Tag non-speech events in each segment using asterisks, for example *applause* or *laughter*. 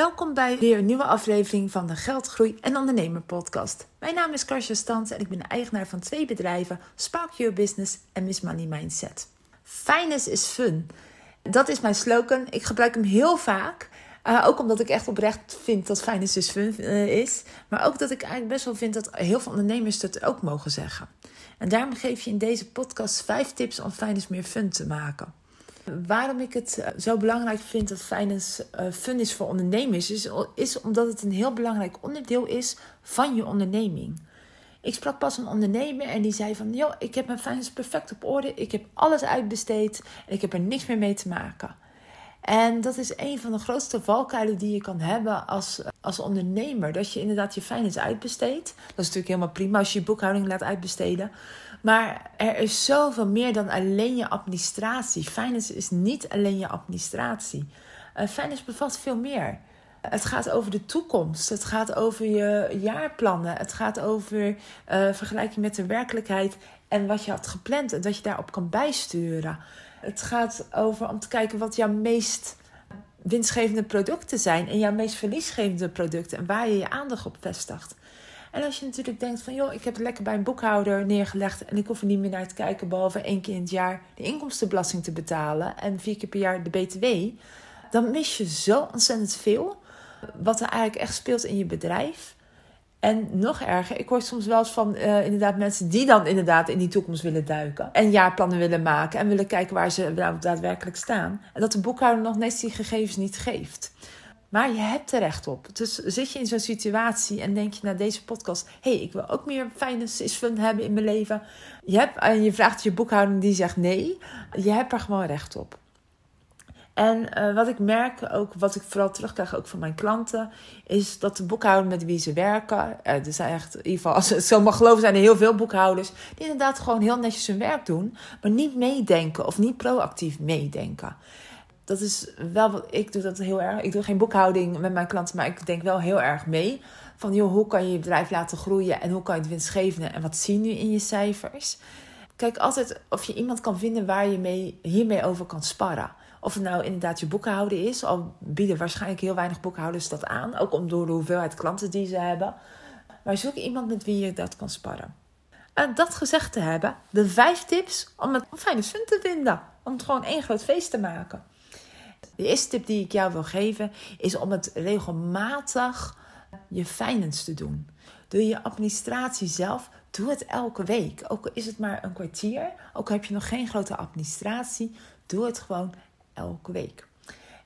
Welkom bij weer een nieuwe aflevering van de Geldgroei en Ondernemer podcast. Mijn naam is Karsja Stans en ik ben eigenaar van twee bedrijven, Spark Your Business en Miss Money Mindset. Finance is fun. Dat is mijn slogan. Ik gebruik hem heel vaak. Uh, ook omdat ik echt oprecht vind dat finance is fun uh, is. Maar ook dat ik eigenlijk best wel vind dat heel veel ondernemers dat ook mogen zeggen. En daarom geef je in deze podcast vijf tips om finance meer fun te maken. Waarom ik het eh, zo belangrijk vind dat finance uh, fun is voor ondernemers, is, is omdat het een heel belangrijk onderdeel is van je onderneming. Ik sprak pas een ondernemer en die zei van, joh, ik heb mijn finance perfect op orde, ik heb alles uitbesteed en ik heb er niks meer mee te maken. En dat is een van de grootste valkuilen die je kan hebben als, als ondernemer. Dat je inderdaad je finance uitbesteedt. Dat is natuurlijk helemaal prima als je je boekhouding laat uitbesteden. Maar er is zoveel meer dan alleen je administratie. Finance is niet alleen je administratie. Uh, finance bevat veel meer. Het gaat over de toekomst. Het gaat over je jaarplannen. Het gaat over uh, vergelijking met de werkelijkheid en wat je had gepland en dat je daarop kan bijsturen. Het gaat over om te kijken wat jouw meest winstgevende producten zijn en jouw meest verliesgevende producten en waar je je aandacht op vestigt. En als je natuurlijk denkt van joh, ik heb het lekker bij een boekhouder neergelegd en ik hoef er niet meer naar te kijken behalve één keer in het jaar de inkomstenbelasting te betalen en vier keer per jaar de BTW, dan mis je zo ontzettend veel wat er eigenlijk echt speelt in je bedrijf. En nog erger, ik hoor soms wel eens van uh, inderdaad mensen die dan inderdaad in die toekomst willen duiken. En jaarplannen willen maken en willen kijken waar ze nou daadwerkelijk staan. En dat de boekhouder nog net die gegevens niet geeft. Maar je hebt er recht op. Dus zit je in zo'n situatie en denk je naar deze podcast: hé, hey, ik wil ook meer is fun hebben in mijn leven. Je, hebt, en je vraagt je boekhouder die zegt nee. Je hebt er gewoon recht op. En uh, wat ik merk, ook wat ik vooral terugkrijg ook van mijn klanten, is dat de boekhouders met wie ze werken, uh, er zijn echt, in ieder geval, *laughs* als het zo mag geloven, zijn er heel veel boekhouders die inderdaad gewoon heel netjes hun werk doen, maar niet meedenken of niet proactief meedenken. Dat is wel wat ik doe dat heel erg. Ik doe geen boekhouding met mijn klanten, maar ik denk wel heel erg mee. Van joh, hoe kan je je bedrijf laten groeien en hoe kan je het winstgevende en wat zie je nu in je cijfers? Kijk altijd of je iemand kan vinden waar je mee, hiermee over kan sparren. Of het nou inderdaad je boekhouden is, al bieden waarschijnlijk heel weinig boekhouders dat aan, ook om door de hoeveelheid klanten die ze hebben. Maar zoek iemand met wie je dat kan sparren. En dat gezegd te hebben, de vijf tips om het fijne fun te vinden. Om het gewoon één groot feest te maken. De eerste tip die ik jou wil geven is om het regelmatig je finance te doen. Doe je administratie zelf, doe het elke week. Ook is het maar een kwartier, ook heb je nog geen grote administratie, doe het gewoon elke week.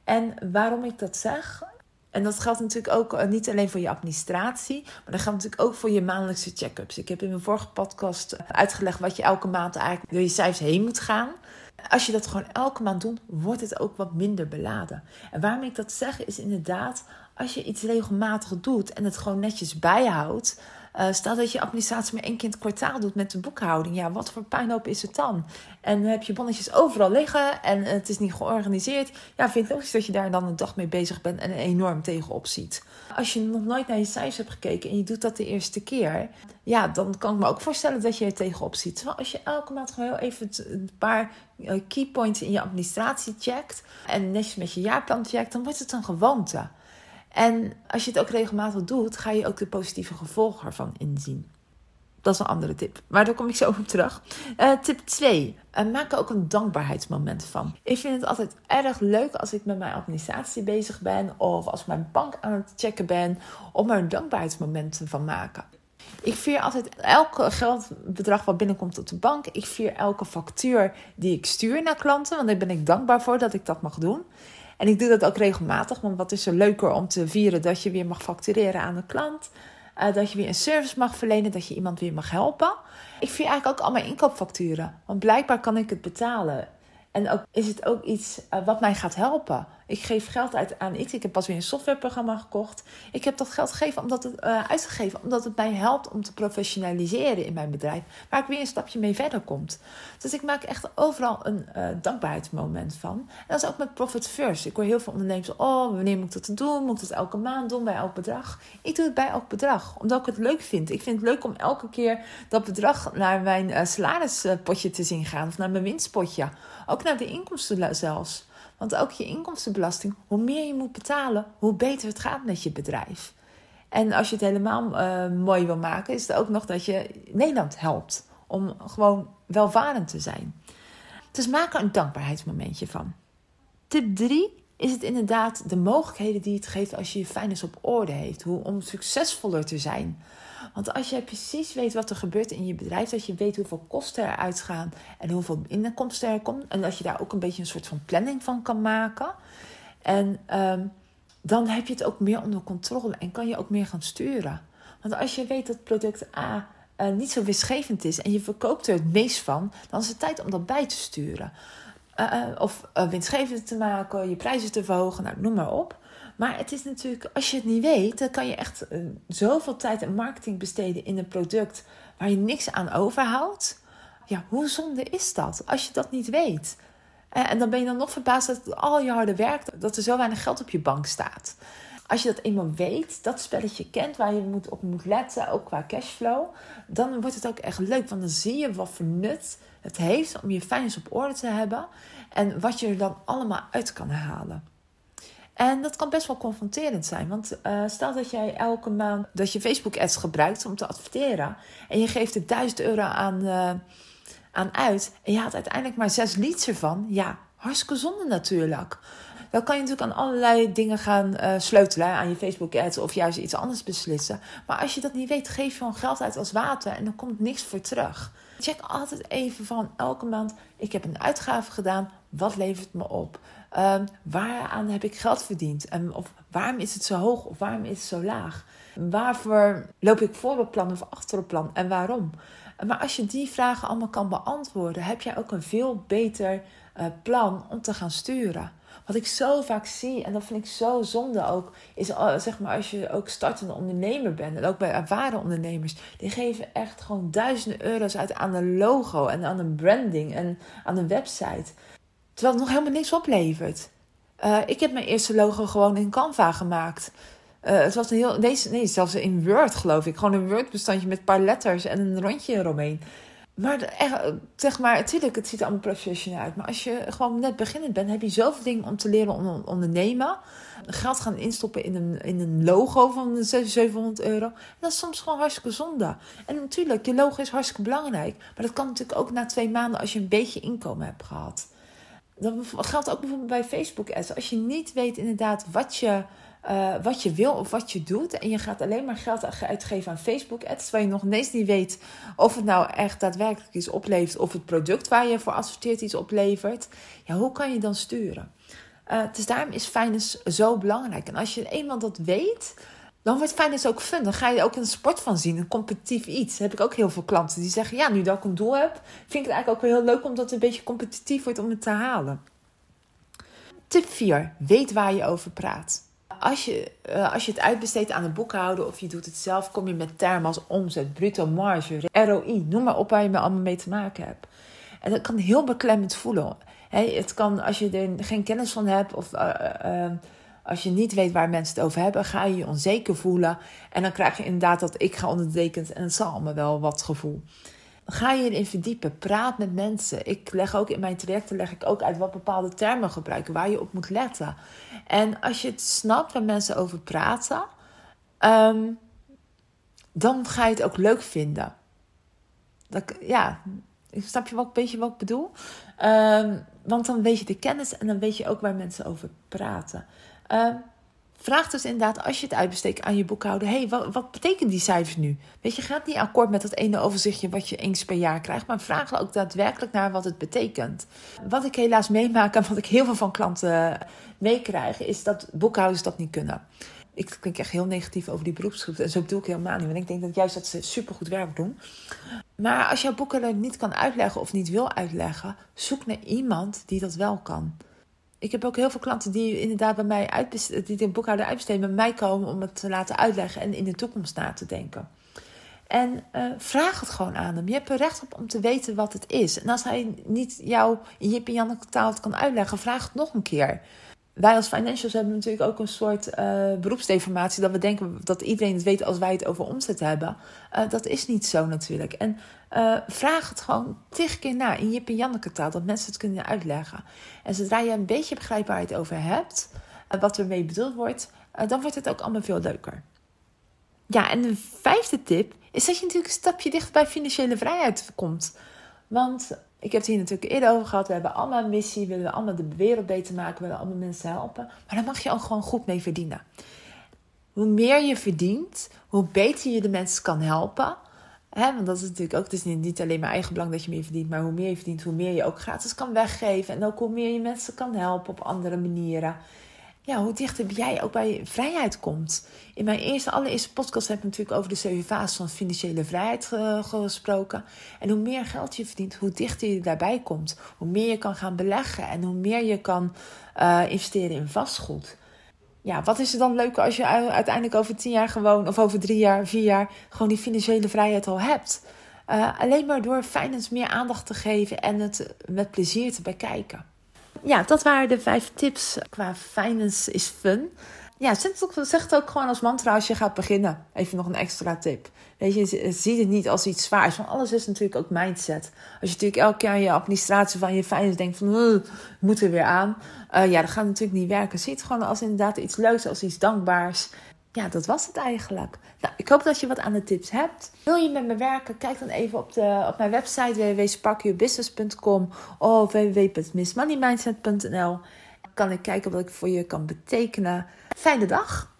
En waarom ik dat zeg, en dat geldt natuurlijk ook eh, niet alleen voor je administratie, maar dat geldt natuurlijk ook voor je maandelijkse check-ups. Ik heb in mijn vorige podcast uitgelegd wat je elke maand eigenlijk door je cijfers heen moet gaan. Als je dat gewoon elke maand doet, wordt het ook wat minder beladen. En waarom ik dat zeg, is inderdaad, als je iets regelmatig doet en het gewoon netjes bijhoudt, uh, stel dat je administratie maar één keer in het kwartaal doet met de boekhouding. Ja, wat voor puinhoop is het dan? En dan heb je bonnetjes overal liggen en het is niet georganiseerd. Ja, vind ik logisch dat je daar dan een dag mee bezig bent en enorm tegenop ziet. Als je nog nooit naar je cijfers hebt gekeken en je doet dat de eerste keer, ja, dan kan ik me ook voorstellen dat je er tegenop ziet. Terwijl als je elke maand gewoon even een paar eh, key points in je administratie checkt en netjes met je jaarplan checkt, dan wordt het een gewoonte. En als je het ook regelmatig doet, ga je ook de positieve gevolgen ervan inzien. Dat is een andere tip. Maar daar kom ik zo op terug. Uh, tip 2. Uh, maak er ook een dankbaarheidsmoment van. Ik vind het altijd erg leuk als ik met mijn administratie bezig ben. Of als ik mijn bank aan het checken ben. Om er een dankbaarheidsmoment van maken. Ik vier altijd elke geldbedrag wat binnenkomt op de bank. Ik vier elke factuur die ik stuur naar klanten. Want daar ben ik dankbaar voor dat ik dat mag doen. En ik doe dat ook regelmatig, want wat is er leuker om te vieren dat je weer mag factureren aan de klant. Uh, dat je weer een service mag verlenen, dat je iemand weer mag helpen. Ik vier eigenlijk ook al mijn inkoopfacturen, want blijkbaar kan ik het betalen. En ook, is het ook iets uh, wat mij gaat helpen. Ik geef geld uit aan iets. Ik heb pas weer een softwareprogramma gekocht. Ik heb dat geld gegeven omdat het, uh, uitgegeven omdat het mij helpt om te professionaliseren in mijn bedrijf. Waar ik weer een stapje mee verder komt. Dus ik maak echt overal een uh, dankbaarheidsmoment van. En dat is ook met Profit First. Ik hoor heel veel ondernemers. Oh, wanneer moet ik dat doen? Moet ik het elke maand doen? Bij elk bedrag? Ik doe het bij elk bedrag. Omdat ik het leuk vind. Ik vind het leuk om elke keer dat bedrag naar mijn uh, salarispotje te zien gaan. Of naar mijn winstpotje. Ook naar de inkomsten zelfs. Want ook je inkomstenbelasting, hoe meer je moet betalen, hoe beter het gaat met je bedrijf. En als je het helemaal uh, mooi wil maken, is het ook nog dat je Nederland helpt om gewoon welvarend te zijn. Dus maak er een dankbaarheidsmomentje van. Tip 3 is het inderdaad de mogelijkheden die het geeft als je je finance op orde heeft. Hoe, om succesvoller te zijn. Want als je precies weet wat er gebeurt in je bedrijf, dat je weet hoeveel kosten er uitgaan en hoeveel inkomsten er komt, en dat je daar ook een beetje een soort van planning van kan maken. En um, dan heb je het ook meer onder controle en kan je ook meer gaan sturen. Want als je weet dat product A uh, niet zo winstgevend is en je verkoopt er het meest van, dan is het tijd om dat bij te sturen. Uh, of uh, winstgevend te maken, je prijzen te verhogen, nou, noem maar op. Maar het is natuurlijk, als je het niet weet, dan kan je echt zoveel tijd en marketing besteden in een product waar je niks aan overhoudt. Ja, hoe zonde is dat als je dat niet weet? En dan ben je dan nog verbaasd dat al je harde werk, dat er zo weinig geld op je bank staat. Als je dat eenmaal weet, dat spelletje kent waar je moet, op moet letten, ook qua cashflow, dan wordt het ook echt leuk. Want dan zie je wat voor nut het heeft om je finance op orde te hebben en wat je er dan allemaal uit kan halen. En dat kan best wel confronterend zijn. Want uh, stel dat jij elke maand dat je Facebook ads gebruikt om te adverteren. En je geeft er 1000 euro aan, uh, aan uit. En je haalt uiteindelijk maar 6 leads ervan. Ja, hartstikke zonde natuurlijk. Dan kan je natuurlijk aan allerlei dingen gaan uh, sleutelen. Aan je Facebook ads of juist iets anders beslissen. Maar als je dat niet weet, geef je gewoon geld uit als water. En dan komt niks voor terug. Check altijd even van elke maand. Ik heb een uitgave gedaan. Wat levert me op? Um, waaraan heb ik geld verdiend? En, of waarom is het zo hoog of waarom is het zo laag? Waarvoor loop ik voor op plan of achter op plan en waarom? Maar als je die vragen allemaal kan beantwoorden, heb je ook een veel beter uh, plan om te gaan sturen. Wat ik zo vaak zie, en dat vind ik zo zonde ook, is zeg maar als je ook startende ondernemer bent, en ook bij ervaren ondernemers, die geven echt gewoon duizenden euro's uit aan een logo en aan een branding en aan een website. Terwijl het nog helemaal niks oplevert. Uh, ik heb mijn eerste logo gewoon in Canva gemaakt. Uh, het was een heel. Nee, nee, zelfs in Word geloof ik. Gewoon een Word-bestandje met een paar letters en een rondje eromheen. Maar echt, zeg maar, natuurlijk, het ziet er allemaal professioneel uit. Maar als je gewoon net beginnend bent, heb je zoveel dingen om te leren om ondernemen. Geld gaan instoppen in een, in een logo van 700 euro. En dat is soms gewoon hartstikke zonde. En natuurlijk, je logo is hartstikke belangrijk. Maar dat kan natuurlijk ook na twee maanden als je een beetje inkomen hebt gehad. Dat geldt ook bijvoorbeeld bij Facebook ads. Als je niet weet inderdaad wat je, uh, wat je wil of wat je doet. En je gaat alleen maar geld uitgeven aan Facebook ads. Terwijl je nog ineens niet weet of het nou echt daadwerkelijk iets oplevert. Of het product waar je voor adverteert iets oplevert. Ja, hoe kan je dan sturen? Uh, dus daarom is finance zo belangrijk. En als je eenmaal dat weet, dan wordt finance ook fun. Dan ga je ook een sport van zien, een competitief iets. heb ik ook heel veel klanten die zeggen: Ja, nu dat ik een doel heb, vind ik het eigenlijk ook wel heel leuk omdat het een beetje competitief wordt om het te halen. Tip 4. Weet waar je over praat. Als je, uh, als je het uitbesteedt aan een boekhouder of je doet het zelf, kom je met termen als omzet, bruto marge, ROI, noem maar op waar je me allemaal mee te maken hebt. En dat kan heel beklemmend voelen. He, het kan, als je er geen kennis van hebt of uh, uh, als je niet weet waar mensen het over hebben, ga je je onzeker voelen. En dan krijg je inderdaad dat ik ga onderdekend en het zal allemaal wel wat gevoel. Ga je erin verdiepen, praat met mensen. Ik leg ook in mijn trajecten leg ik ook uit wat bepaalde termen gebruiken, waar je op moet letten. En als je het snapt waar mensen over praten, um, dan ga je het ook leuk vinden. Dat, ja, snap je wat, een beetje wat ik bedoel? Um, want dan weet je de kennis en dan weet je ook waar mensen over praten. Uh, vraag dus inderdaad, als je het uitbesteekt aan je boekhouder: hey, wat, wat betekent die cijfers nu? Weet je, gaat niet akkoord met dat ene overzichtje wat je eens per jaar krijgt, maar vraag ook daadwerkelijk naar wat het betekent. Wat ik helaas meemaak en wat ik heel veel van klanten meekrijg, is dat boekhouders dat niet kunnen. Ik klink echt heel negatief over die beroepsgroep. En zo bedoel ik helemaal niet. Want ik denk dat juist dat ze supergoed werk doen. Maar als jouw boekhouder niet kan uitleggen of niet wil uitleggen, zoek naar iemand die dat wel kan. Ik heb ook heel veel klanten die inderdaad bij mij uitbesteden, die de boekhouder uitbesteden, bij mij komen om het te laten uitleggen en in de toekomst na te denken. En uh, vraag het gewoon aan hem. Je hebt er recht op om te weten wat het is. En als hij niet jou in Jip en Janneke taal kan uitleggen, vraag het nog een keer. Wij als financials hebben natuurlijk ook een soort uh, beroepsdeformatie. Dat we denken dat iedereen het weet als wij het over omzet hebben. Uh, dat is niet zo natuurlijk. En uh, vraag het gewoon tig keer na in Jip en taal. Dat mensen het kunnen uitleggen. En zodra je een beetje begrijpt waar je het over hebt. wat ermee bedoeld wordt. dan wordt het ook allemaal veel leuker. Ja, en de vijfde tip is dat je natuurlijk een stapje dichter bij financiële vrijheid komt. Want ik heb het hier natuurlijk eerder over gehad. We hebben allemaal een missie. We willen allemaal de wereld beter maken. We willen allemaal mensen helpen. Maar daar mag je ook gewoon goed mee verdienen. Hoe meer je verdient, hoe beter je de mensen kan helpen. want dat is natuurlijk ook, het niet, alleen maar eigen belang dat je meer verdient, maar hoe meer je verdient, hoe meer je ook gratis kan weggeven. En ook hoe meer je mensen kan helpen op andere manieren ja, hoe dichter jij ook bij vrijheid komt. In mijn eerste, allereerste podcast heb ik natuurlijk over de zeven fases van financiële vrijheid uh, gesproken. En hoe meer geld je verdient, hoe dichter je daarbij komt. Hoe meer je kan gaan beleggen en hoe meer je kan uh, investeren in vastgoed. Ja, wat is er dan leuker als je uiteindelijk over tien jaar gewoon, of over drie jaar, vier jaar, gewoon die financiële vrijheid al hebt? Uh, alleen maar door finance meer aandacht te geven en het met plezier te bekijken ja, dat waren de vijf tips qua finance is fun. Ja, zeg het ook gewoon als mantra als je gaat beginnen. Even nog een extra tip. Weet je, zie het niet als iets zwaars. Want alles is natuurlijk ook mindset. Als je natuurlijk elke keer aan je administratie van je finance denkt van... moet er weer aan. Uh, ja, dat gaat natuurlijk niet werken. Zie het gewoon als inderdaad iets leuks, als iets dankbaars ja, dat was het eigenlijk. Nou, ik hoop dat je wat aan de tips hebt. Wil je met me werken? Kijk dan even op, de, op mijn website www.sparkyourbusiness.com of www.missmoneymindset.nl. Kan ik kijken wat ik voor je kan betekenen. Fijne dag!